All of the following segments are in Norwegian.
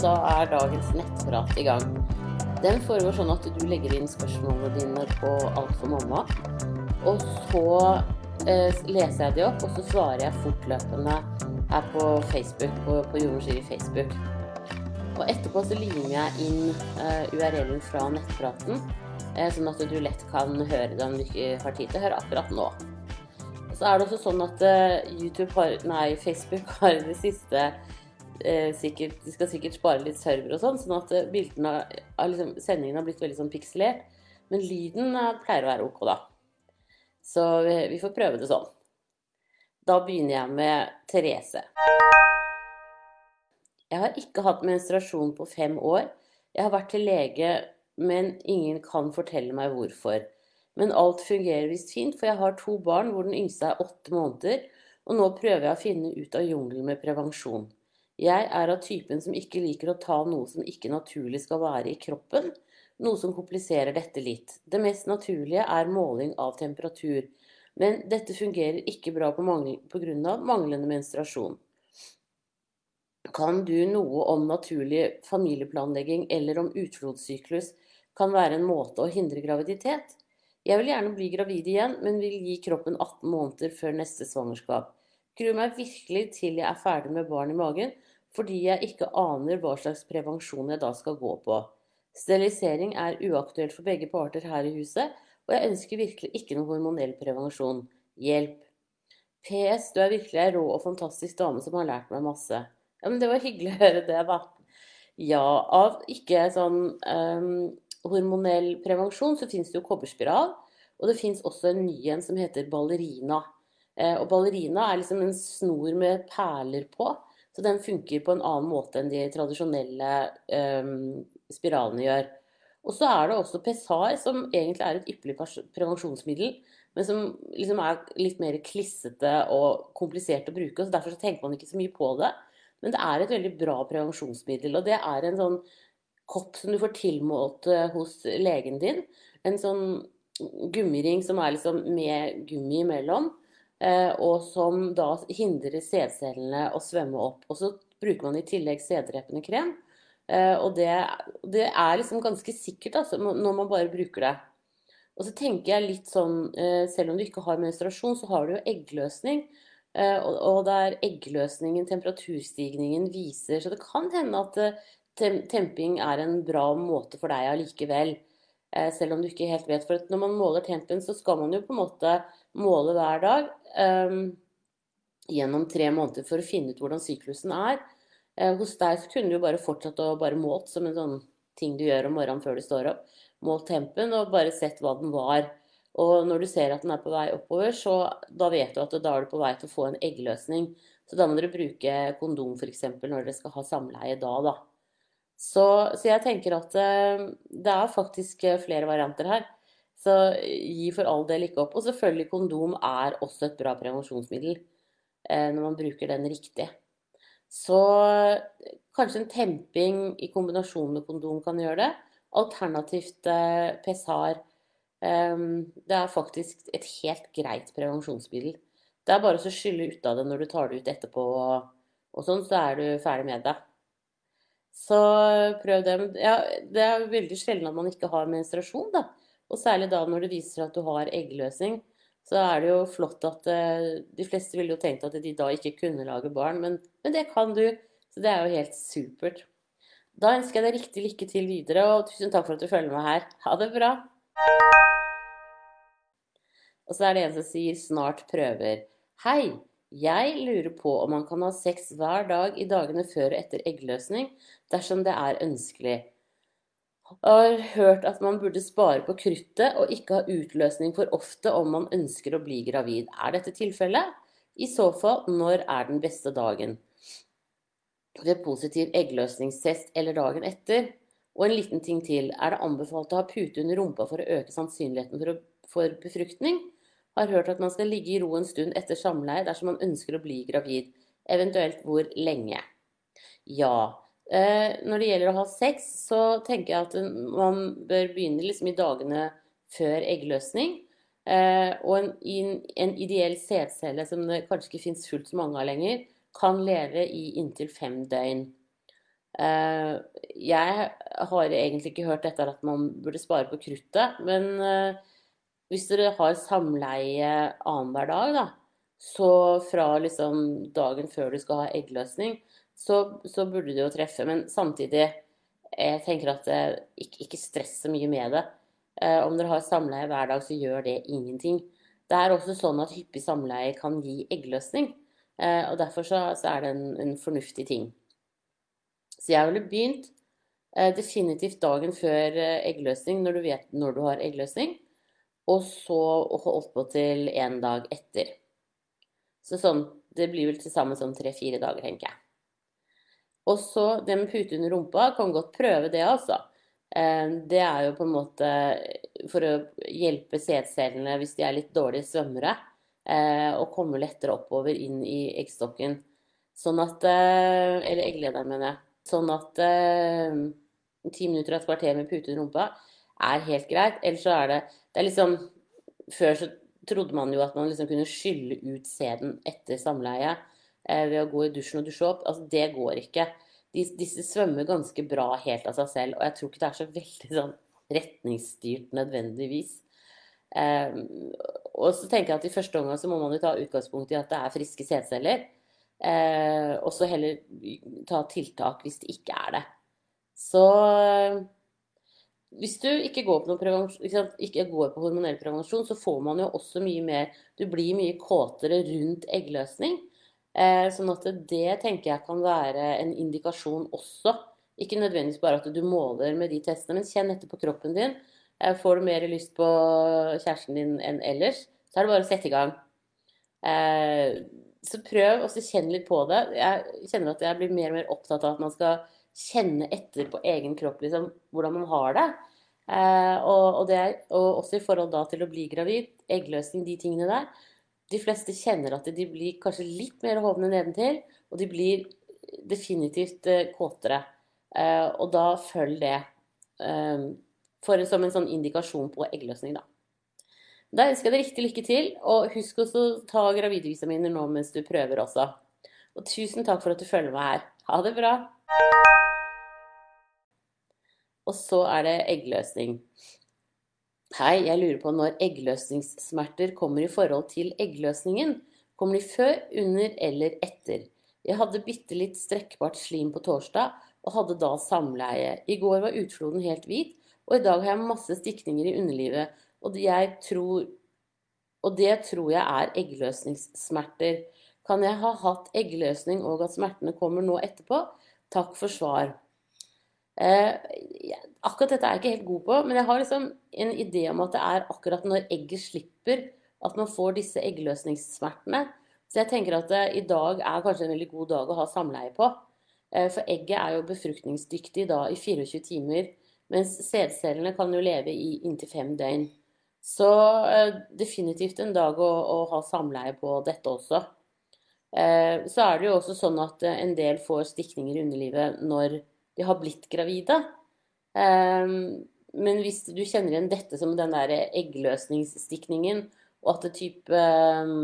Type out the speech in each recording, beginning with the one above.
da er dagens nettprat i gang. Den foregår sånn at du legger inn spørsmålene dine på Alt for mamma. Og så eh, leser jeg de opp, og så svarer jeg fortløpende her på Facebook, på, på Jordmor i Facebook. Og etterpå så limer jeg inn eh, URL-en fra nettpraten, eh, sånn at du lett kan høre det om du ikke har tid til å høre akkurat nå. Så er det også sånn at eh, har, nei, Facebook har det siste eh, sikkert, De skal sikkert spare litt server og sånn, sånn at eh, bildene av liksom, sendingen har blitt veldig sånn pikselert. Men lyden eh, pleier å være ok, da. Så vi, vi får prøve det sånn. Da begynner jeg med Therese. Jeg har ikke hatt menstruasjon på fem år. Jeg har vært til lege, men ingen kan fortelle meg hvorfor. Men alt fungerer visst fint, for jeg har to barn hvor den yngste er åtte måneder, og nå prøver jeg å finne ut av jungelen med prevensjon. Jeg er av typen som ikke liker å ta noe som ikke naturlig skal være i kroppen, noe som kompliserer dette litt. Det mest naturlige er måling av temperatur, men dette fungerer ikke bra på Mangl manglende menstruasjon. Kan du noe om naturlig familieplanlegging eller om utflodssyklus kan være en måte å hindre graviditet? Jeg vil gjerne bli gravid igjen, men vil gi kroppen 18 måneder før neste svangerskap. Gruer meg virkelig til jeg er ferdig med barn i magen, fordi jeg ikke aner hva slags prevensjon jeg da skal gå på. Sterilisering er uaktuelt for begge parter her i huset, og jeg ønsker virkelig ikke noe hormonell prevensjon. Hjelp. PS, du er virkelig ei rå og fantastisk dame som har lært meg masse. Ja, men det var hyggelig å høre det, da. Ja, av ikke sånn um, hormonell prevensjon så finnes det jo kobberspiral, og det finnes også en ny en som heter ballerina. Eh, og ballerina er liksom en snor med perler på, så den funker på en annen måte enn de tradisjonelle um, spiralene gjør. Og så er det også Pessar, som egentlig er et ypperlig prevensjonsmiddel, men som liksom er litt mer klissete og komplisert å bruke. så Derfor så tenker man ikke så mye på det. Men det er et veldig bra prevensjonsmiddel. Og det er en sånn kopp som du får tilmålt eh, hos legen din. En sånn gummiring som er liksom med gummi imellom. Eh, og som da hindrer sædcellene å svømme opp. Og så bruker man i tillegg sæddrepende krem. Eh, og det, det, er liksom ganske sikkert altså, når man bare bruker det. Og så tenker jeg litt sånn, selv om du ikke har menstruasjon, så har du jo eggløsning. Og og der eggløsningen, temperaturstigningen, viser Så det kan hende at eh, temping er en bra måte for deg allikevel. Eh, selv om du ikke helt vet. For når man måler tempen, så skal man jo på en måte måle hver dag um, gjennom tre måneder for å finne ut hvordan syklusen er. Uh, hos deg kunne du bare fortsatt å bare målt som en sånn ting du gjør om morgenen før du står opp. Målt tempen og bare sett hva den var. Og når du ser at den er på vei oppover, så da vet du at da er du på vei til å få en eggløsning. Så da må dere bruke kondom f.eks. når dere skal ha samleie da, da. Så, så jeg tenker at eh, det er faktisk eh, flere varianter her. Så gi for all del ikke opp. Og selvfølgelig kondom er også et bra prevensjonsmiddel eh, når man bruker den riktig. Så kanskje en temping i kombinasjon med kondom kan gjøre det. Alternativt eh, pessar Ehm, det er faktisk et helt greit prevensjonsmiddel. Det er bare å skylle ut av det når du tar det ut etterpå, og sånn, så er du ferdig med det. Så prøv det. Ja, det er veldig sjelden at man ikke har menstruasjon, da. Og særlig da når det viser at du har eggløsning, så er det jo flott at uh, De fleste ville jo tenkt at de da ikke kunne lage barn, men, men det kan du. Så det er jo helt supert. Da ønsker jeg deg riktig lykke til videre, og tusen takk for at du følger med her. Ha det bra. Og så er det en som sier 'snart prøver'. Hei, jeg lurer på om man kan ha sex hver dag i dagene før og etter eggløsning, dersom det er ønskelig. Har hørt at man burde spare på kruttet og ikke ha utløsning for ofte om man ønsker å bli gravid. Er dette tilfellet? I så fall, når er den beste dagen? Ved positiv eggløsningstest eller dagen etter? Og en liten ting til. Er det anbefalt å ha pute under rumpa for å øke sannsynligheten for, å, for befruktning? Har hørt at man skal ligge i ro en stund etter samleie dersom man ønsker å bli gravid. Eventuelt hvor lenge. Ja. Eh, når det gjelder å ha sex, så tenker jeg at man bør begynne liksom i dagene før eggløsning. Eh, og en, ideell sædcelle som det kanskje ikke fins fullt så mange av lenger, kan leve i inntil fem døgn. Eh, jeg har egentlig ikke hørt dette at man burde spare på kruttet, men hvis dere har samleie annenhver dag, da, så fra liksom dagen før du skal ha eggløsning, så, så burde det jo treffe. Men samtidig, jeg tenker at eh, ikke, ikke stress så mye med det. Om dere har samleie hver dag, så gjør det ingenting. Det er også sånn at hyppig samleie kan gi eggløsning. Og derfor så, så er det en, en fornuftig ting. Så jeg ville begynt eh, definitivt dagen før eh, eggløsning, når du vet når du har eggløsning. Og så holdt på til en dag etter. Så sånn Det blir vel til sammen sånn tre-fire dager, tenker jeg. Og så det med pute under rumpa, kan godt prøve det, altså. Eh, det er jo på en måte for å hjelpe sædcellene hvis de er litt dårlige svømmere, å komme lettere oppover inn i eggstokken. Sånn at Eller egglederen, mener jeg. Sånn at eh, ti minutter og et kvarter med pute under rumpa er helt greit. Ellers så er det Det er liksom Før så trodde man jo at man liksom kunne skylle ut sæden etter samleie eh, ved å gå i dusjen og dusje opp. Altså, det går ikke. Disse svømmer ganske bra helt av seg selv, og jeg tror ikke det er så veldig sånn retningsstyrt nødvendigvis. Eh, og så tenker jeg at i første omgang så må man jo ta utgangspunkt i at det er friske sædceller. Eh, og så heller ta tiltak hvis det ikke er det. Så hvis du ikke går på, ikke går på hormonell prevensjon, så får man jo også mye mer Du blir mye kåtere rundt eggløsning. Eh, sånn at det tenker jeg kan være en indikasjon også. Ikke nødvendigvis bare at du måler med de testene, men kjenn etter på kroppen din. Eh, får du mer lyst på kjæresten din enn ellers, så er det bare å sette i gang. Eh, så prøv å kjenne litt på det. Jeg kjenner at jeg blir mer og mer opptatt av at man skal kjenne etter på egen kropp liksom, hvordan man har det. Og, det og, også i forhold til å bli gravid, eggløsning, de tingene der. De fleste kjenner at de blir kanskje litt mer hovne nedentil, og de blir definitivt eh, kåtere. Eh, og da følg det eh, for, som en sånn indikasjon på eggløsning, da. Da ønsker jeg deg riktig lykke til, og husk også å ta gravidevisaminer nå mens du prøver også. Og tusen takk for at du følger meg her. Ha det bra! Og så er det eggløsning. Hei, jeg lurer på når eggløsningssmerter kommer i forhold til eggløsningen. Kommer de før, under eller etter? Jeg hadde bitte litt strekkbart slim på torsdag og hadde da samleie. I går var utfloden helt hvit, og i dag har jeg masse stikninger i underlivet og, tror, og det tror jeg er eggløsningssmerter. Kan jeg ha hatt eggløsning og at smertene kommer nå etterpå? Takk for svar. Eh, akkurat dette er jeg ikke helt god på, men jeg har liksom en idé om at det er akkurat når egget slipper at man får disse eggløsningssmertene. Så jeg tenker at eh, i dag er kanskje en veldig god dag å ha samleie på. Eh, for egget er jo befruktningsdyktig da i 24 timer, mens sædcellene kan jo leve i inntil fem døgn. Så eh, definitivt en dag å, å, ha samleie på dette også. Eh, så er det jo også sånn at en del får stikninger i underlivet når de har blitt gravide. Eh, men hvis du kjenner igjen dette som den der eggløsningsstikningen, og at det type eh,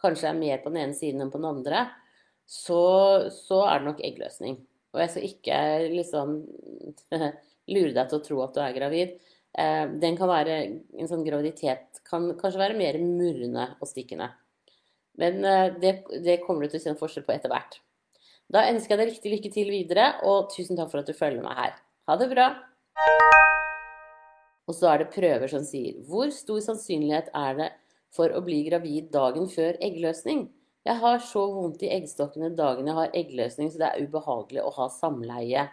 kanskje er mer på den ene siden enn på den andre, så, så er det nok eggløsning. Og jeg skal ikke liksom lure deg til å tro at du er gravid. Eh, den kan være En sånn graviditet kan kanskje være mer murrende og stikkende. Men eh, det, det kommer du til å en forskjell på etter hvert. Da ønsker jeg deg riktig lykke til videre, og tusen takk for at du følger meg her. Ha det bra! Og så er det prøver som sier Hvor stor sannsynlighet er det for å bli gravid dagen før eggløsning? Jeg har så vondt i eggstokkene dagen jeg har eggløsning, så det er ubehagelig å ha samleie.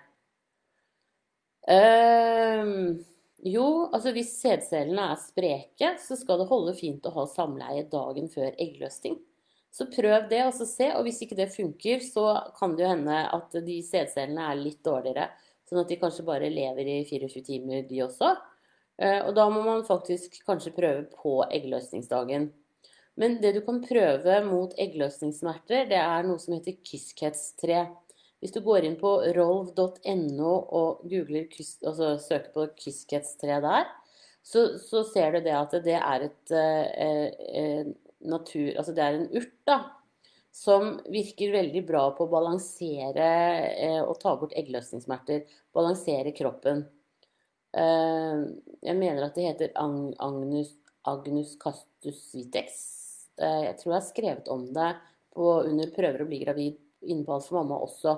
Um, jo, altså hvis sædcellene er spreke, så skal det holde fint å ha samleie dagen før eggløsning. Så prøv det, og så se. Og hvis ikke det funker, så kan det jo hende at de sædcellene er litt dårligere. Sånn at de kanskje bare lever i 24 timer, de også. Eh, og da må man faktisk kanskje prøve på eggløsningsdagen. Men det du kan prøve mot eggløsningssmerter, det er noe som heter Kiskets-tre. Hvis du går inn på rolv.no og googler, altså søker på kyskhetstre der, så, så, ser du det at det er et eh, eh, natur Altså det er en urt, da. som virker veldig bra på å balansere eh, og ta bort eggløsningssmerter. Balansere kroppen. Eh, jeg mener at det heter Agnus, Agnus castus vitex. Eh, jeg tror jeg har skrevet om det på, under 'Prøver å bli gravid' inne Alt for mamma også.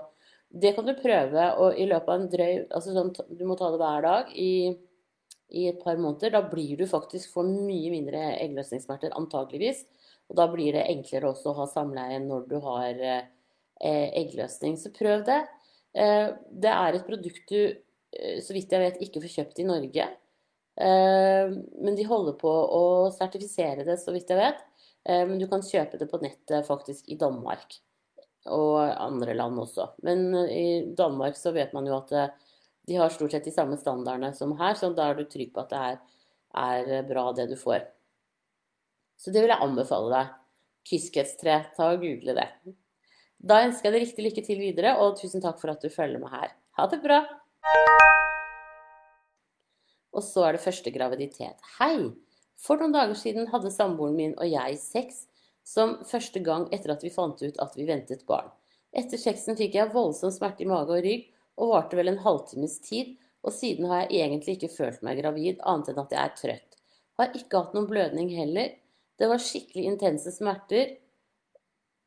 Det kan du prøve og i løpet av en drøy altså sånn, Du må ta det hver dag i, i, et par måneder. Da blir du faktisk for mye mindre eggløsningssmerter, antageligvis. Og da blir det enklere også å ha samleie når du har eh, eggløsning. Så prøv det. Eh, det er et produkt du, eh, så vidt jeg vet, ikke får kjøpt i Norge. Eh, men de holder på å sertifisere det, så vidt jeg vet. Eh, men du kan kjøpe det på nettet faktisk i Danmark og andre land også. Men eh, i Danmark så vet man jo at de har stort sett de samme standardene som her, så da er du trygg på at det er, er bra det du får. Så det vil jeg anbefale deg. Kyskhetstre, ta og google det. Da ønsker jeg deg riktig lykke til videre, og tusen takk for at du følger med her. Ha det bra! Og så er det første graviditet. Hei! For noen dager siden hadde samboeren min og jeg sex som første gang etter at vi fant ut at vi ventet barn. Etter sexen fikk jeg voldsom smerte i mage og rygg, og varte vel en halvtimes tid, og siden har jeg egentlig ikke følt meg gravid, annet enn at jeg er trøtt. Har ikke hatt noen blødning heller. Det var skikkelig intense smerter,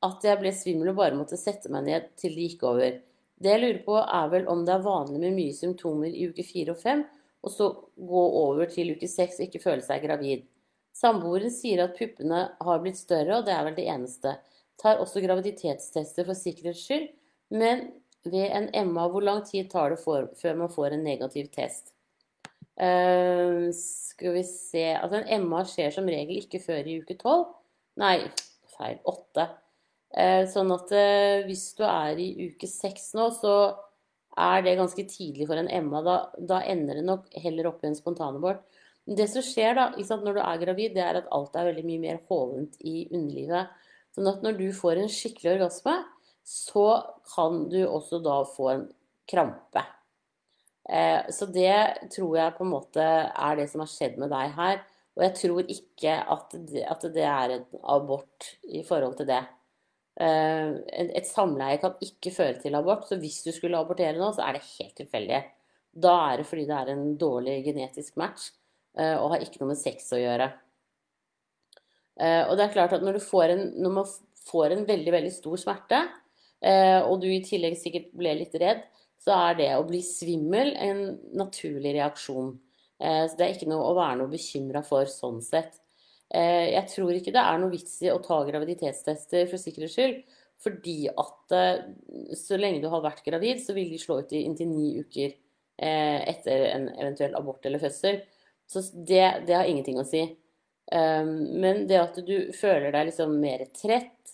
at jeg ble svimmel og bare måtte sette meg ned til det gikk over. Det jeg lurer på, er vel om det er vanlig med mye symptomer i uke fire og fem, og så gå over til uke seks og ikke føle seg gravid. Samboeren sier at puppene har blitt større, og det er vel det eneste. Tar også graviditetstester for sikkerhets skyld, men ved en MA, hvor lang tid tar det for, før man får en negativ test? Uh, skal vi se Altså, en MA skjer som regel ikke før i uke 12. Nei, feil. 8. Uh, sånn at uh, hvis du er i uke 6 nå, så er det ganske tidlig for en MA. Da, da ender det nok heller opp i en spontanabort. Det som skjer da, sant, når du er gravid, det er at alt er veldig mye mer hovent i underlivet. Sånn at når du får en skikkelig orgasme, så kan du også da få en krampe. Eh, så det tror jeg på en måte er det som har skjedd med deg her. Og jeg tror ikke at det, er en abort i forhold til det. Eh, et samleie kan ikke føre til abort, så hvis du skulle abortere nå, så er det helt tilfeldig. Da er det fordi det er en dårlig genetisk match. Eh, og har ikke noe med sex å gjøre. Og det er klart at når, en, når man får en veldig, veldig stor smerte, og du i tillegg sikkert ble litt redd, så er det å bli svimmel en naturlig reaksjon. Så det er ikke noe å være noe bekymra for sånn sett. Jeg tror ikke det er noe vits i å ta graviditetstester for sikkerhets skyld, fordi at så lenge du har vært gravid, så vil de slå ut i inntil ni uker etter en eventuell abort eller fødsel. Så det, det har ingenting å si. Men det at du føler deg liksom mer trett,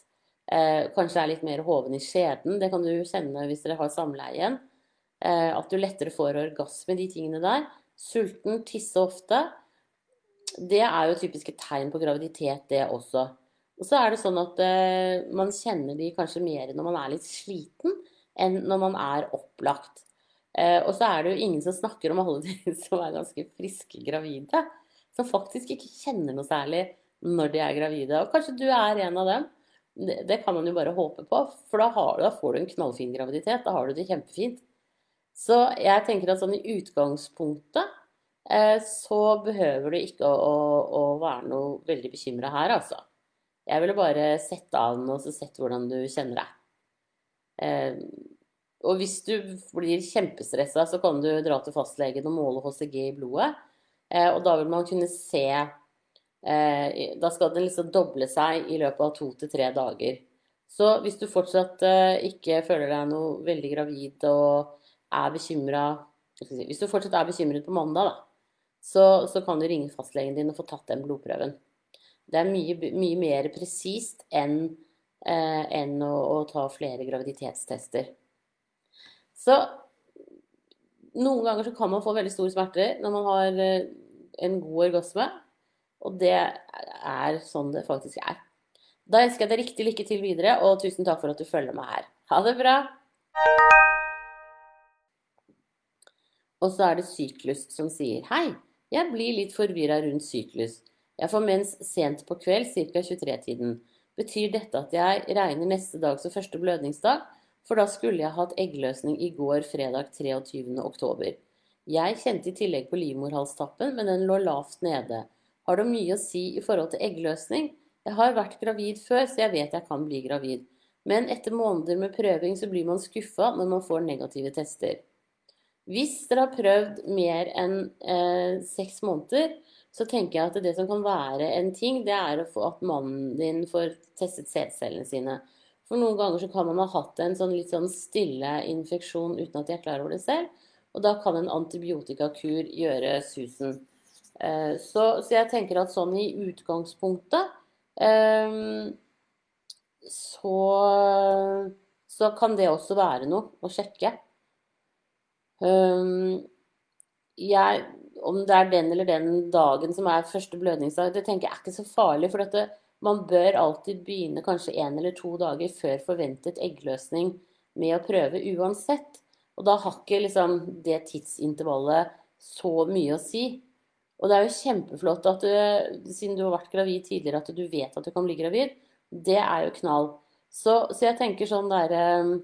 uh, kanskje er litt mer hoven i skjeden, det kan du kjenne hvis dere har samleie igjen. Uh, at du lettere får orgasme, de tingene der. Sulten, tisse ofte. Det er jo typiske tegn på graviditet, det også. Og så er det sånn at eh, man kjenner de kanskje mer når man er litt sliten, enn når man er opplagt. Eh, og så er det jo ingen som snakker om alle de som er ganske friske gravide. Som faktisk ikke kjenner noe særlig når de er gravide. Og kanskje du er en av dem. Det, det kan man jo bare håpe på, for da, har, da, får du en knallfin graviditet. Da har du det kjempefint. Så jeg tenker at sånn i utgangspunktet eh, så behøver du ikke å, å, å være noe veldig bekymra her, altså. Jeg ville bare sette den og så sett hvordan du kjenner deg. Eh, og hvis du blir kjempestressa, så kan du dra til fastlegen og måle HCG i blodet. Eh, og da vil man kunne se Da skal den liksom doble seg i løpet av to til tre dager. Så hvis du fortsatt eh, ikke føler deg noe veldig gravid og er bekymra Hvis du fortsatt er bekymret på mandag, da, så, så, kan du ringe fastlegen din og få tatt den blodprøven. Det er mye, mye mer presist enn, eh, enn å, å ta flere graviditetstester. Så noen ganger så kan man få veldig store smerter når man har eh, en god orgasme. Og det er sånn det faktisk er. Da ønsker jeg deg riktig lykke til videre, og tusen takk for at du følger meg her. Ha det bra! Og så er det syklus som sier Hei, jeg blir litt forvirra rundt syklus. Jeg får mens sent på kveld, ca. 23-tiden. Betyr dette at jeg regner neste dag som første blødningsdag? For da skulle jeg hatt eggløsning i går, fredag 23. oktober. Jeg kjente i tillegg på livmorhalstappen, men den lå lavt nede. Har det mye å si i forhold til eggløsning? Jeg har vært gravid før, så jeg vet jeg kan bli gravid. Men etter måneder med prøving så blir man skuffa når man får negative tester. Hvis dere har prøvd mer enn eh, seks måneder, så tenker jeg at det som kan være en ting, det er at mannen din får testet sædcellene sine. For noen ganger så kan man ha hatt en sånn litt sånn stille infeksjon uten at de er klar over det selv. Og da kan en antibiotikakur gjøre susen. Eh, så, så, jeg tenker at sånn i utgangspunktet eh, så, så kan det også være noe å sjekke. Um, jeg, om det er den eller den dagen som er første blødningsdag, det tenker jeg er ikke så farlig. For dette, man bør alltid begynne kanskje én eller to dager før forventet eggløsning med å prøve uansett. Og da har ikke liksom det tidsintervallet så mye å si. Og det er jo kjempeflott at du, siden du har vært gravid tidligere, at du vet at du kan bli gravid. Det er jo knall. Så, så jeg tenker sånn derre um,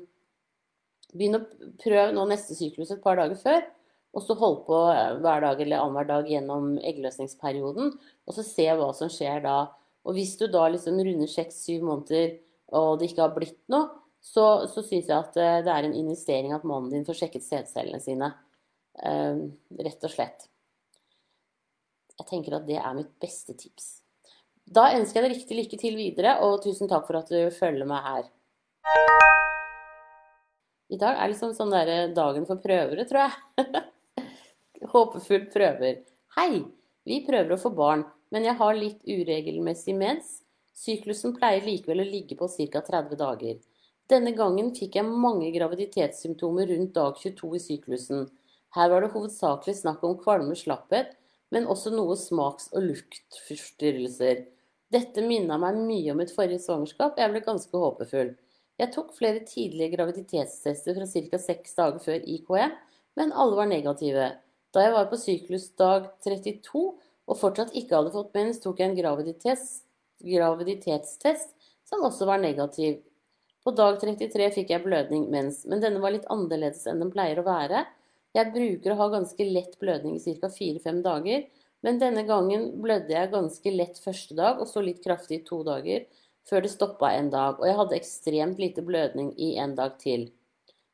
Begynn å prøve nå neste syklus et par dager før. Og så holde på eh, hver dag eller annenhver dag gjennom eggløsningsperioden. Og så se hva som skjer da. Og hvis du da liksom runder seks-syv måneder og det ikke har blitt noe, så, så syns jeg at eh, det er en investering at mannen din får sjekket sædcellene sine. Uh, rett og slett. Jeg tenker at det er mitt beste tips. Da ønsker jeg deg riktig lykke til videre, og tusen takk for at du følger meg her. I dag er liksom sånn der eh, dagen for prøvere, tror jeg. Håpefullt prøver. Hei! Vi prøver å få barn, men jeg har litt uregelmessig mens. Syklusen pleier likevel å ligge på ca. 30 dager. Denne gangen fikk jeg mange graviditetssymptomer rundt dag 22 i syklusen. Her var det hovedsakelig snakk om kvalme slapphet, men også noe smaks- og luktforstyrrelser. Dette minna meg mye om et forrige svangerskap, jeg ble ganske håpefull. Jeg tok flere tidlige graviditetstester fra ca. seks dager før IKM, men alle var negative. Da jeg var på syklusdag 32 og fortsatt ikke hadde fått mens, tok jeg en graviditets, graviditetstest som også var negativ. På dag 33 fikk jeg blødning mens, men denne var litt annerledes enn den pleier å være. Jeg bruker å ha ganske lett blødning i ca. 4-5 dager, men denne gangen blødde jeg ganske lett første dag og så litt kraftig i to dager før det stoppa en dag, og jeg hadde ekstremt lite blødning i en dag til.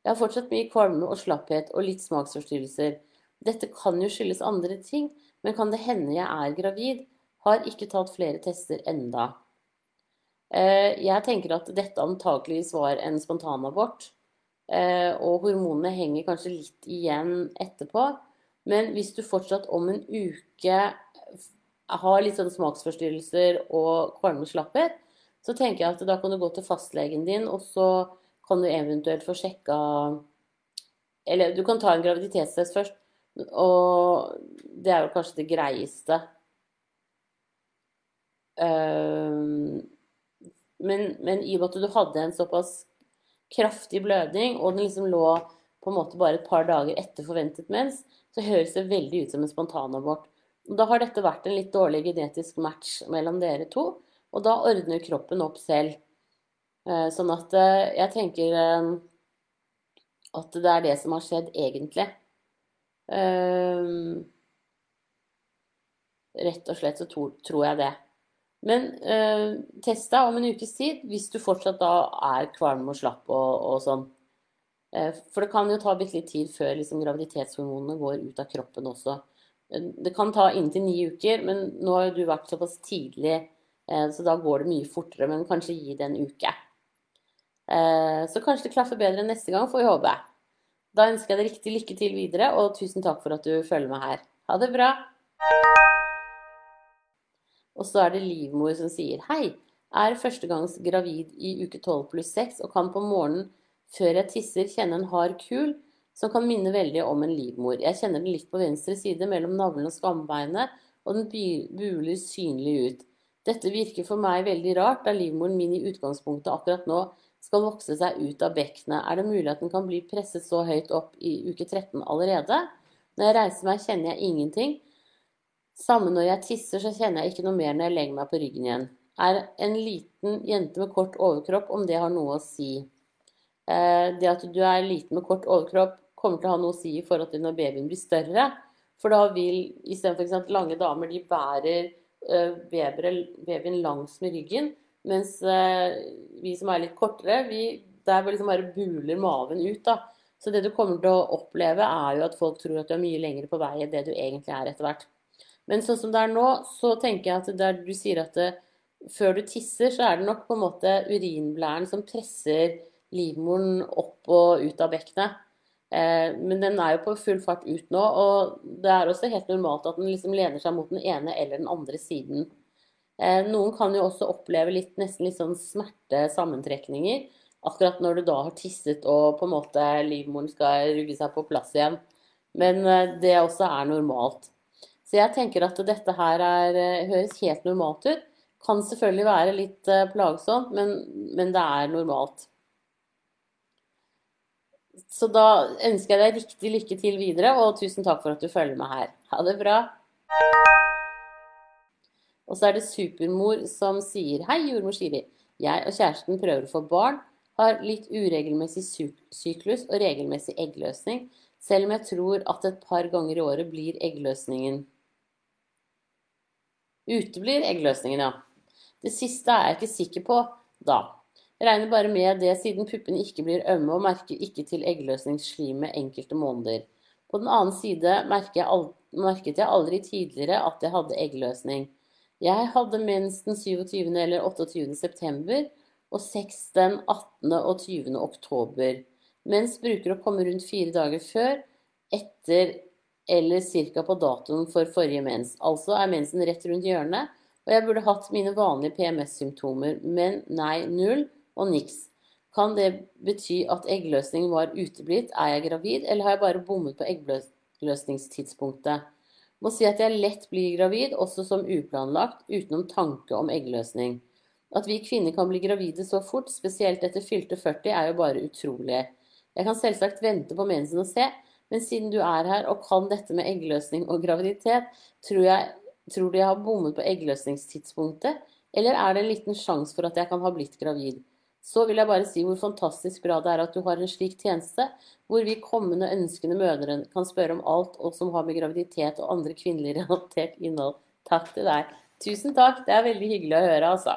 Jeg har fortsatt mye kvalme og slapphet og litt smaksforstyrrelser. Dette kan jo skyldes andre ting, men kan det hende jeg er gravid? Har ikke tatt flere tester enda. Eh, jeg tenker at dette antakeligvis var en spontanabort, og hormonene henger kanskje litt igjen etterpå. Men hvis du fortsatt om en uke har litt sånn smaksforstyrrelser og kvalme slapphet, så tenker jeg at da kan du gå til fastlegen din, og så kan du eventuelt få sjekka Eller du kan ta en graviditetstest først, og det er jo kanskje det greieste. Ehm, men, men i og med at du hadde en såpass kraftig blødning, og den liksom lå på en måte bare et par dager etter forventet mens, så høres det veldig ut som en spontanabort. Da har dette vært en litt dårlig genetisk match mellom dere to. Og da ordner kroppen opp selv. Eh, sånn at eh, jeg tenker eh, at det er det som har skjedd egentlig. Rett og slett så tror jeg det. Men eh, test deg om en ukes tid hvis du fortsatt da er kvalm og slapp og, og sånn. Eh, for det kan jo ta bitte litt tid før liksom, graviditetshormonene går ut av kroppen også. Det kan ta inntil ni uker, men nå har du vært såpass tidlig Eh, så da går det mye fortere, men kanskje gi det en uke. Eh, så kanskje det klaffer bedre neste gang, får vi håpe. Da ønsker jeg deg riktig lykke til videre, og tusen takk for at du følger meg her. Ha det bra! Og så er det livmor som sier hei. Er førstegangs gravid i uke 12 pluss 6 og kan på morgenen før jeg tisser kjenne en hard kul som kan minne veldig om en livmor. Jeg kjenner den litt på venstre side mellom navlen og skambeinet, og den buler synlig ut. Dette virker for meg veldig rart, da livmoren min i utgangspunktet akkurat nå skal vokse seg ut av bekkenet. Er det mulig at den kan bli presset så høyt opp i uke 13 allerede? Når jeg reiser meg, kjenner jeg ingenting. Samme når jeg tisser, så kjenner jeg ikke noe mer når jeg legger meg på ryggen igjen. er en liten jente med kort overkropp, om det har noe å si. Eh, det at du er liten med kort overkropp, kommer til å ha noe å si i forhold til når babyen blir større. For da vil istedenfor f.eks. lange damer, de bærer eh, babyen langs med ryggen. Mens eh, vi som er litt kortere, vi, der liksom bare buler maven ut. da. Så det du kommer til å oppleve, er jo at folk tror at du er mye lenger på vei enn det du egentlig er etter hvert. Men sånn som det er nå, så tenker jeg at der du sier at det, før du tisser, så er det nok på en måte urinblæren som presser livmoren opp og ut av bekkenet. Eh, men den er jo på full fart ut nå, og det er også helt normalt at den liksom lener seg mot den ene eller den andre siden. Eh, noen kan jo også oppleve litt, nesten litt sånn smerte sammentrekninger. Akkurat når du da har tisset og på en måte livmoren skal rugge seg på plass igjen. Men eh, det også er normalt. Så jeg tenker at dette her er, høres helt normalt ut. Kan selvfølgelig være litt plagsomt, men, men det er normalt. Så da ønsker jeg deg riktig lykke til videre, og tusen takk for at du følger med her. Ha det bra. Og så er det Supermor som sier Hei, jordmor Siri. Jeg og kjæresten prøver å få barn. Har litt uregelmessig syklus og regelmessig eggløsning, selv om jeg tror at et par ganger i året blir eggløsningen Uteblir eggløsningen, ja. Det siste er jeg ikke sikker på da. Jeg regner bare med det siden puppene ikke blir ømme og merker ikke til eggløsningsslimet enkelte måneder. På den annen side merket jeg, aldri tidligere at jeg hadde eggløsning. Jeg hadde mens den 27. eller 28. september og seks den 18. og 20. oktober. Mens bruker å komme rundt fire dager før, etter eller ca. på datoen for forrige mens. Altså er mensen rett rundt hjørnet, og jeg burde hatt mine vanlige PMS-symptomer, men nei, null og niks. Kan det bety at eggløsning var uteblitt? Er jeg gravid, eller har jeg bare bommet på eggløsningstidspunktet? Må si at jeg lett blir gravid, også som uplanlagt, utenom tanke om eggløsning. At vi kvinner kan bli gravide så fort, spesielt etter fylte 40, er jo bare utrolig. Jeg kan selvsagt vente på mensen og se, men siden du er her og kan dette med eggløsning og graviditet, tror, jeg, tror du jeg har bommet på eggløsningstidspunktet, eller er det en liten sjanse for at jeg kan ha blitt gravid? så vil jeg bare si hvor fantastisk bra det er at du har en slik tjeneste, hvor vi kommende ønskende mødre kan spørre om alt og som har med graviditet og andre kvinnelig relatert innhold. Takk til deg. Tusen takk, det er veldig hyggelig å høre, altså.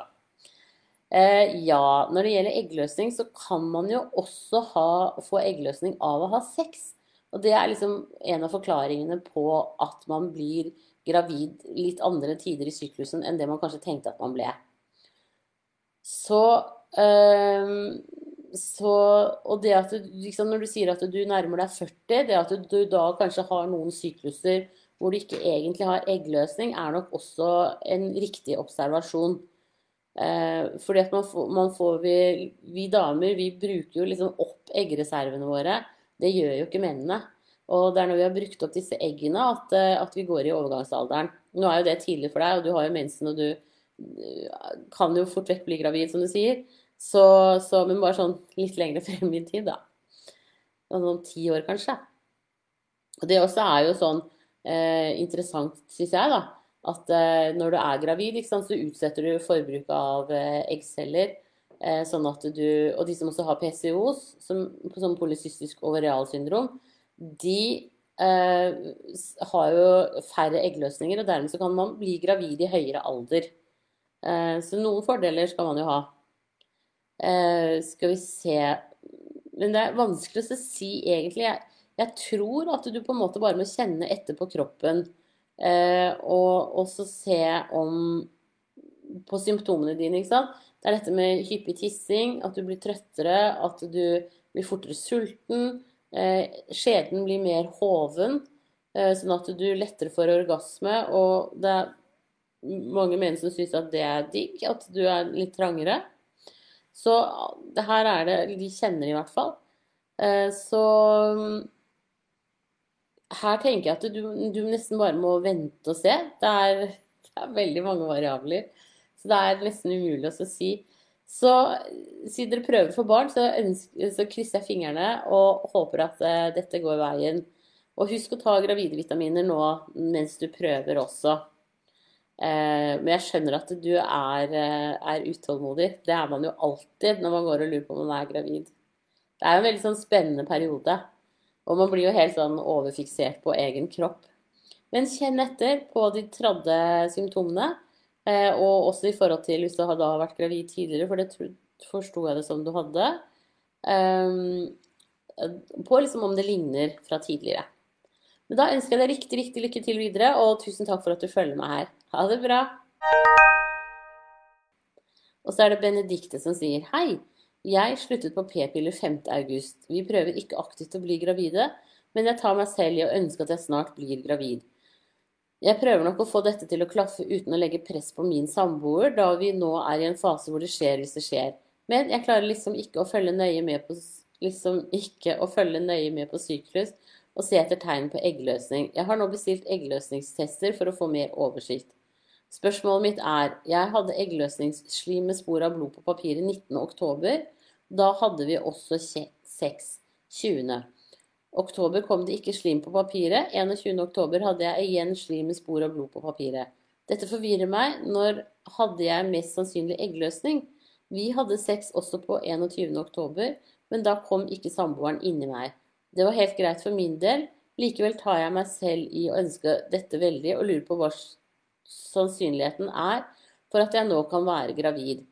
Eh, ja, når det gjelder eggløsning, så kan man jo også ha, få eggløsning av å ha sex. Og det er liksom en av forklaringene på at man blir gravid litt andre tider i syklusen enn det man kanskje tenkte at man ble. Så Ehm, så, og det at du, liksom når du sier at du nærmer deg 40, det at du da kanskje har noen sykluser hvor du ikke egentlig har eggløsning, er nok også en riktig observasjon. Eh, fordi at man får, man får vi, vi, damer vi bruker jo liksom opp eggreservene våre. Det gjør jo ikke mennene. Og det er når vi har brukt opp disse eggene at, eh, at vi går i overgangsalderen. Nå er jo det tidlig for deg, og du har jo mensen, og du eh, kan jo fort vekk bli gravid, som du sier. Så, så, men bare sånn litt lengre frem i tid, da. Sånn om ti år, kanskje. Og det også er jo sånn eh, interessant, syns jeg, da. At eh, når du er gravid, sant, så utsetter du forbruket av eh, eggceller. Eh, sånn at du, og de som også har PCOS, som, som polycystisk overialsyndrom, de eh, har jo færre eggløsninger, og dermed så kan man bli gravid i høyere alder. Eh, så noen fordeler skal man jo ha. Eh, skal vi se Men det er vanskelig å si egentlig. Jeg, jeg, tror at du på en måte bare må kjenne etter på kroppen uh, og, også se om på symptomene dine. ikke sant? Det er dette med hyppig tissing, at du blir trøttere, at du blir fortere sulten. Uh, skjeden blir mer hoven, sånn at du lettere får orgasme. Og det er mange menn som syns at det er digg, at du er litt trangere. Så det her er det De kjenner i hvert fall. Eh, så her tenker jeg at du, du, nesten bare må vente og se. Det er, det er, veldig mange variabler. Så det er nesten umulig å si. Så siden dere prøver for barn, så, ønsker, så krysser jeg fingrene og håper at uh, dette går veien. Og husk å ta gravide vitaminer nå mens du prøver også. Uh, men jeg skjønner at du er, uh, er, utålmodig. Det er man jo alltid når man går og lurer på om man er gravid. Det er jo en veldig sånn spennende periode. Og man blir jo helt sånn overfiksert på egen kropp. Men kjenn etter på de tredje symptomene. Eh, og også i forhold til hvis du har vært gravid tidligere, for det forsto jeg det som du hadde. På liksom om det ligner fra tidligere. Men da ønsker jeg deg riktig, riktig lykke til videre, og tusen takk for at du følger meg her. Ha det bra. Og så er det Benedikte som sier hei. Jeg sluttet på p-piller 5.8. Vi prøver ikke aktivt å bli gravide, men jeg tar meg selv i å ønske at jeg snart blir gravid. Jeg prøver nok å få dette til å klaffe uten å legge press på min samboer, da vi nå er i en fase hvor det skjer hvis det skjer. Men jeg klarer liksom ikke å følge nøye med på, liksom nøye med på syklus og se etter tegn på eggløsning. Jeg har nå bestilt eggløsningstester for å få mer oversikt. Spørsmålet mitt er Jeg hadde eggløsningsslim med spor av blod på papiret 19.10. Da hadde vi også sex 20. oktober kom det ikke slim på papiret. 21. oktober hadde jeg igjen slim med spor av blod på papiret. Dette forvirrer meg. Når hadde jeg mest sannsynlig eggløsning? Vi hadde sex også på 21. oktober, men da kom ikke samboeren inni meg. Det var helt greit for min del. Likevel tar jeg meg selv i å ønske dette veldig, og lurer på hva sannsynligheten er for at jeg nå kan være gravid.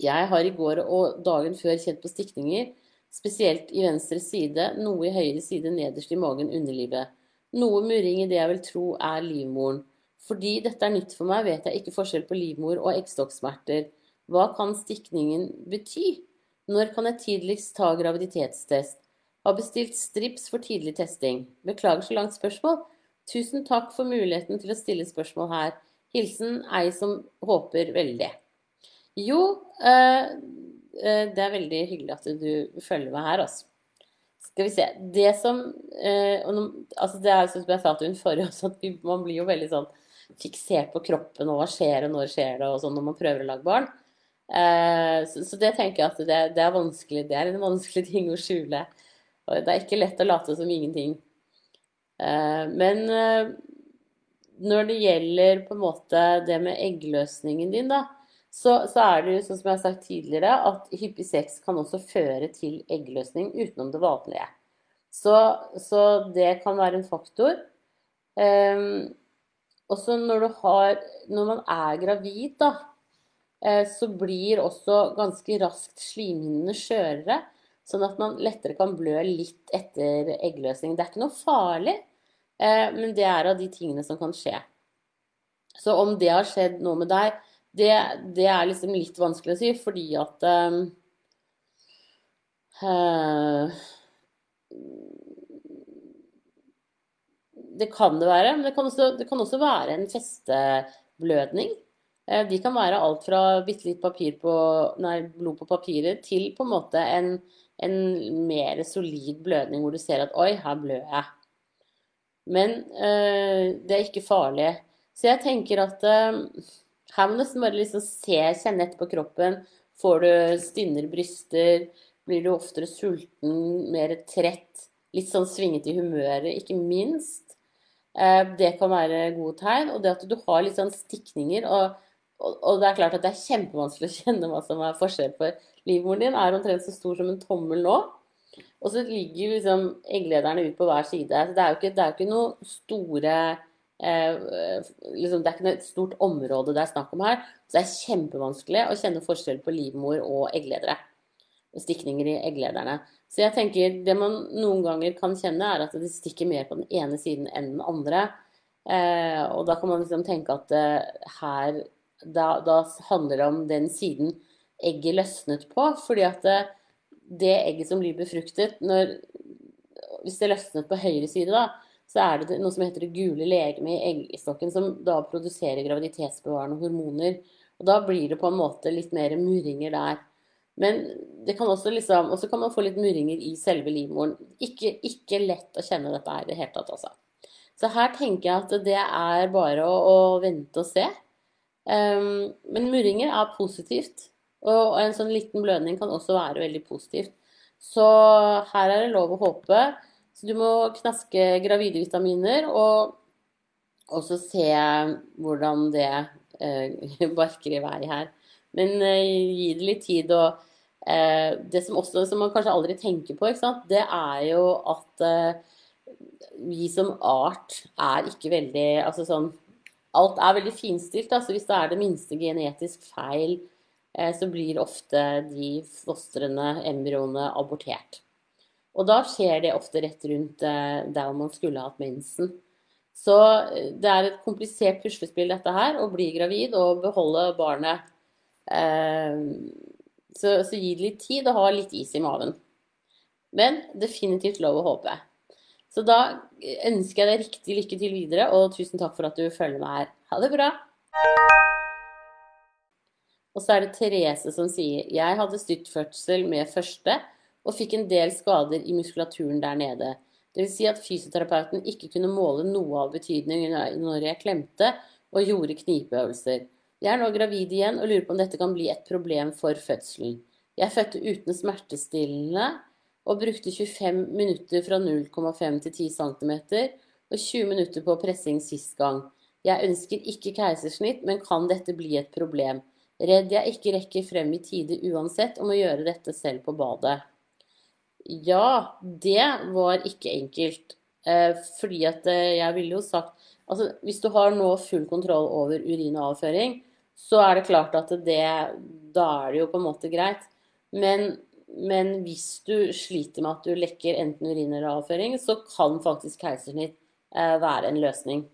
Jeg har i går og dagen før kjent på stikninger, spesielt i venstre side, noe i høyre side nederst i magen, underlivet. Noe murring i det jeg vil tro er livmoren. Fordi dette er nytt for meg, vet jeg ikke forskjell på livmor og eggstokksmerter. Hva kan stikningen bety? Når kan jeg tidligst ta graviditetstest? Har bestilt strips for tidlig testing. Beklager så langt spørsmål, Tusen takk for muligheten til å stille spørsmål her. Hilsen ei som håper veldig. Jo, eh, det er veldig hyggelig at du følger meg her, altså. Skal vi se. Det som eh, altså Det er som jeg sa til hun forrige også, at man blir jo veldig sånn fiksert på kroppen og hva skjer og når skjer det og sånn når man prøver å lage barn. Så, så det tenker jeg at det, det, er vanskelig. Det er en vanskelig ting å skjule. Det er ikke lett å late som ingenting. Eh, men eh, når det gjelder på en måte det med eggløsningen din, da, så, så, er det jo sånn som jeg har sagt tidligere, at hyppig sex kan også føre til eggløsning utenom det vanlige. Så, så det kan være en faktor. Um, også når, har, når man er gravid, da, så blir også ganske raskt slimhinnene skjørere. Sånn at man lettere kan blø litt etter eggløsning. Det er ikke noe farlig, Eh, men det er av de tingene som kan skje. Så om det har skjedd noe med deg, det, det er liksom litt vanskelig å si, fordi at uh, Det kan det være, men det kan også, det kan også være en festeblødning. De kan være alt fra bitte litt papir på, nei, blod på papiret til på en måte en, en mer solid blødning hvor du ser at 'oi, her blør jeg'. Men øh, det er ikke farlig. Så jeg tenker at øh, her må du nesten bare liksom se, kjenne etter på kroppen. Får du stinnere bryster? Blir du oftere sulten? Mer trett? Litt sånn svingete i humøret, ikke minst. Eh, det kan være gode tegn. Og det at du har litt sånn stikninger. Og, og, og, det er klart at det er kjempevanskelig å kjenne hva som er forskjell på livmoren din. Er omtrent så stor som en tommel nå. Og så ligger liksom egglederne ut på hver side. Så det er jo ikke, det er jo ikke noe store eh, liksom, Det er ikke et stort område det er snakk om her. Så det er kjempevanskelig å kjenne forskjell på livmor og eggledere. Stikninger i egglederne. Så jeg tenker det man noen ganger kan kjenne, er at det stikker mer på den ene siden enn den andre. Eh, og da kan man liksom tenke at eh, her da, da, handler det om den siden egget løsnet på. fordi at det, det egget som blir befruktet når, Hvis det løsnet på høyre side, da, så er det noe som heter det gule legemet i eggstokken, som da produserer graviditetsbevarende hormoner. Og da blir det på en måte litt mer murringer der. Men det kan også liksom Og så kan man få litt murringer i selve livmoren. Ikke, ikke lett å kjenne dette her i det hele tatt, altså. Så her tenker jeg at det er bare å, å vente og se. Um, men murringer er positivt. Og en sånn liten blødning kan også være veldig positivt. Så her er det lov å håpe. Så du må knaske gravide vitaminer og også se hvordan det eh, barker i været her. Men eh, gi det litt tid. Og eh, det som også som man kanskje aldri tenker på, det er jo at eh, vi som art er ikke veldig Altså sånn Alt er veldig finstilt. Altså hvis det er det minste genetisk feil, eh, så blir ofte de fostrene, embryoene, abortert. Og da skjer det ofte rett rundt eh, der man skulle hatt mensen. Så eh, det er et komplisert puslespill dette her, å bli gravid og beholde barnet. Eh, så, så gi det litt tid og ha litt is i maven. Men definitivt lov å håpe. Så da ønsker jeg deg riktig lykke til videre, og tusen takk for at du følger meg her. Ha det bra! Og så er det Therese som sier Jeg hadde styrtfødsel med første og fikk en del skader i muskulaturen der nede. Vil si at fysioterapeuten ikke kunne måle noe av betydning når jeg klemte og gjorde knipeøvelser. Jeg er nå gravid igjen og lurer på om dette kan bli et problem for fødselen. Jeg fødte uten smertestillende og brukte 25 minutter fra 0,5 til 10 cm og 20 minutter på pressing sist gang. Jeg ønsker ikke keisersnitt, men kan dette bli et problem? Redd jeg ikke rekker frem i tide uansett og må gjøre dette selv på badet. Ja, det var ikke enkelt. Eh, fordi at eh, jeg ville jo sagt Altså, hvis du har nå full kontroll over urin og avføring, så er det klart at det Da er det jo på en måte greit. Men, men hvis du sliter med at du lekker enten urin eller avføring, så kan faktisk keisersnitt eh, være en løsning.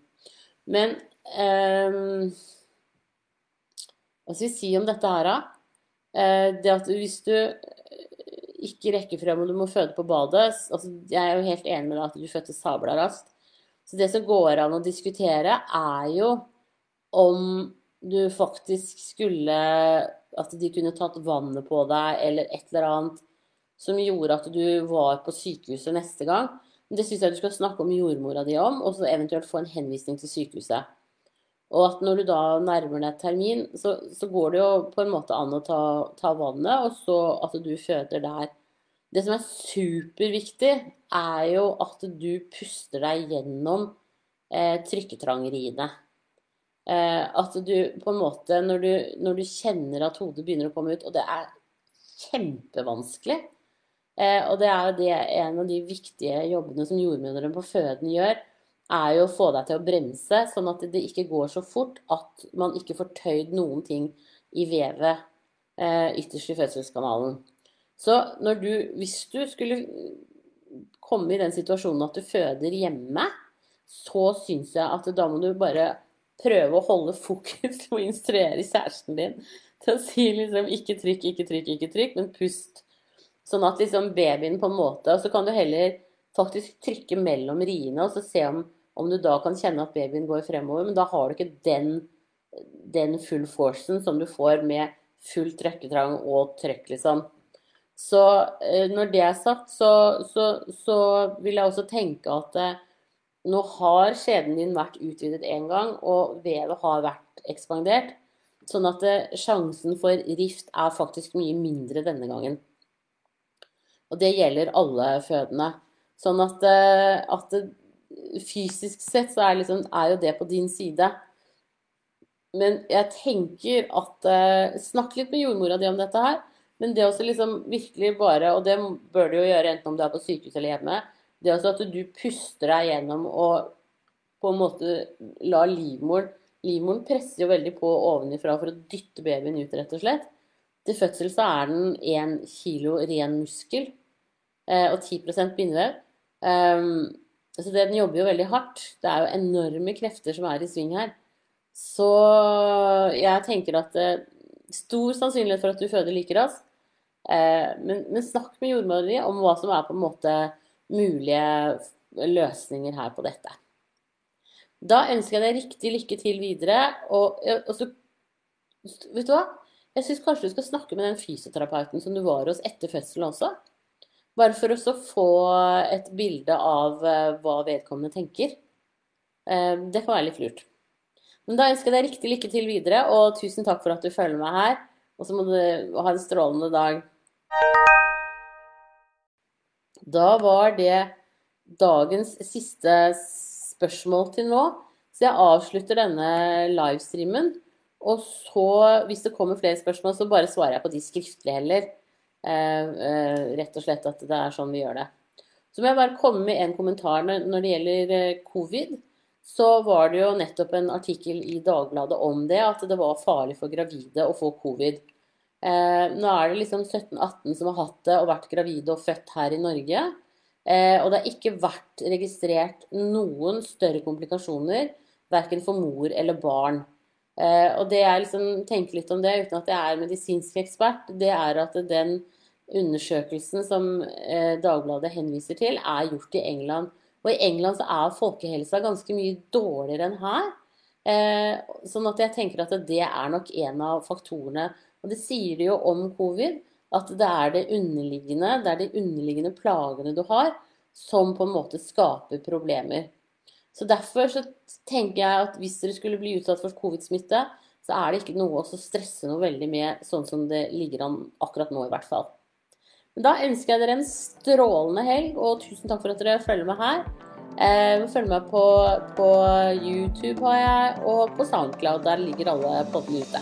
Men eh, Hva skal vi si om dette her, da? Eh, det at hvis du ikke rekke frem, og du må føde på badet. Altså, jeg er jo helt enig med deg at du fødte sabla raskt. Så det som går an å diskutere, er jo om du faktisk skulle At de kunne tatt vannet på deg, eller et eller annet som gjorde at du var på sykehuset neste gang. Men det syns jeg du skal snakke om jordmora di om, og så eventuelt få en henvisning til sykehuset. Og at når du da nærmer deg termin, så, så, går det jo på en måte an å ta, ta, vannet, og så at du føder der. Det som er superviktig, er jo at du puster deg gjennom eh, trykketrangeriene. Eh, at du på en måte, når du, når du, kjenner at hodet begynner å komme ut, og det er kjempevanskelig eh, Og det er jo det, en av de viktige jobbene som jordmødrene på føden gjør, er jo å få deg til å bremse, sånn at det ikke går så fort at man ikke får tøyd noen ting i vevet eh, ytterst i fødselskanalen. Så du, hvis du skulle komme i den situasjonen at du føder hjemme, så syns jeg at da må du bare prøve å holde fokus og instruere kjæresten din til å si liksom ikke trykk, ikke trykk, ikke trykk, men pust. Sånn at liksom babyen på en måte Og så kan du heller faktisk trykke mellom riene og så se om om du da kan kjenne at babyen går fremover, men da har du ikke den, den full forcen som du får med full trøkketrang og trøkk, liksom. Så eh, når det er sagt, så, så, så vil jeg også tenke at eh, nå har skjeden din vært utvidet én gang, og vevet har vært ekspandert. Sånn at eh, sjansen for rift er faktisk mye mindre denne gangen. Og det gjelder alle fødende. Sånn at, at fysisk sett så er, liksom, er, jo det på din side. Men jeg tenker at eh, Snakk litt med jordmora di om dette her. Men det også liksom virkelig bare, og det bør du jo gjøre enten om du er på sykehus eller hjemme, det også at du puster deg gjennom og på en måte la livmoren Livmoren presser jo veldig på ovenifra for å dytte babyen ut, rett og slett. Til fødsel så er den 1 kilo ren muskel eh, og 10 bindevev. Um, så den jobber jo veldig hardt. Det er jo enorme krefter som er i sving her. Så jeg tenker at eh, stor sannsynlighet for at du føder like raskt. Eh, men, men, snakk med jordmora di om hva som er på en måte mulige løsninger her på dette. Da ønsker jeg deg riktig lykke til videre. Og, og så Vet du hva? Jeg syns kanskje du skal snakke med den fysioterapeuten som du var hos etter fødselen også. Bare for å få et bilde av eh, hva vedkommende tenker. Eh, det kan være litt lurt. Men da ønsker jeg deg riktig lykke til videre, og tusen takk for at du følger meg her. Og så må du ha en strålende dag. Da var det dagens siste spørsmål til nå. Så jeg avslutter denne livestreamen. Og så, hvis det kommer flere spørsmål, så bare svarer jeg på de skriftlige heller. Eh, eh, rett og slett at det er sånn vi gjør det. Så må jeg bare komme med en kommentar når det gjelder eh, covid. Så var det jo nettopp en artikkel i Dagbladet om det, at det var farlig for gravide å få covid. Nå er det liksom 17-18 som har hatt det og vært gravide og født her i Norge. Og det har ikke vært registrert noen større komplikasjoner, verken for mor eller barn. Eh, og det jeg liksom tenker litt om det, uten at jeg er medisinsk ekspert, det er at den undersøkelsen som eh, Dagbladet henviser til, er gjort i England. Og i England så er folkehelsa ganske mye dårligere enn her. Eh, sånn at jeg tenker at det er nok en av faktorene. Og det sier de jo om covid, at det er det underliggende, det er de underliggende plagene du har, som på en måte skaper problemer. Så derfor så tenker jeg at hvis dere skulle bli utsatt for covid-smitte, så er det ikke noe å stresse noe veldig med, sånn som det ligger an akkurat nå i hvert fall. Men da ønsker jeg dere en strålende helg, og tusen takk for at dere følger med her. Eh, følg med på, på, YouTube har jeg, og på SoundCloud. Der ligger alle poddene ute.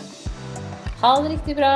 Ha det riktig bra.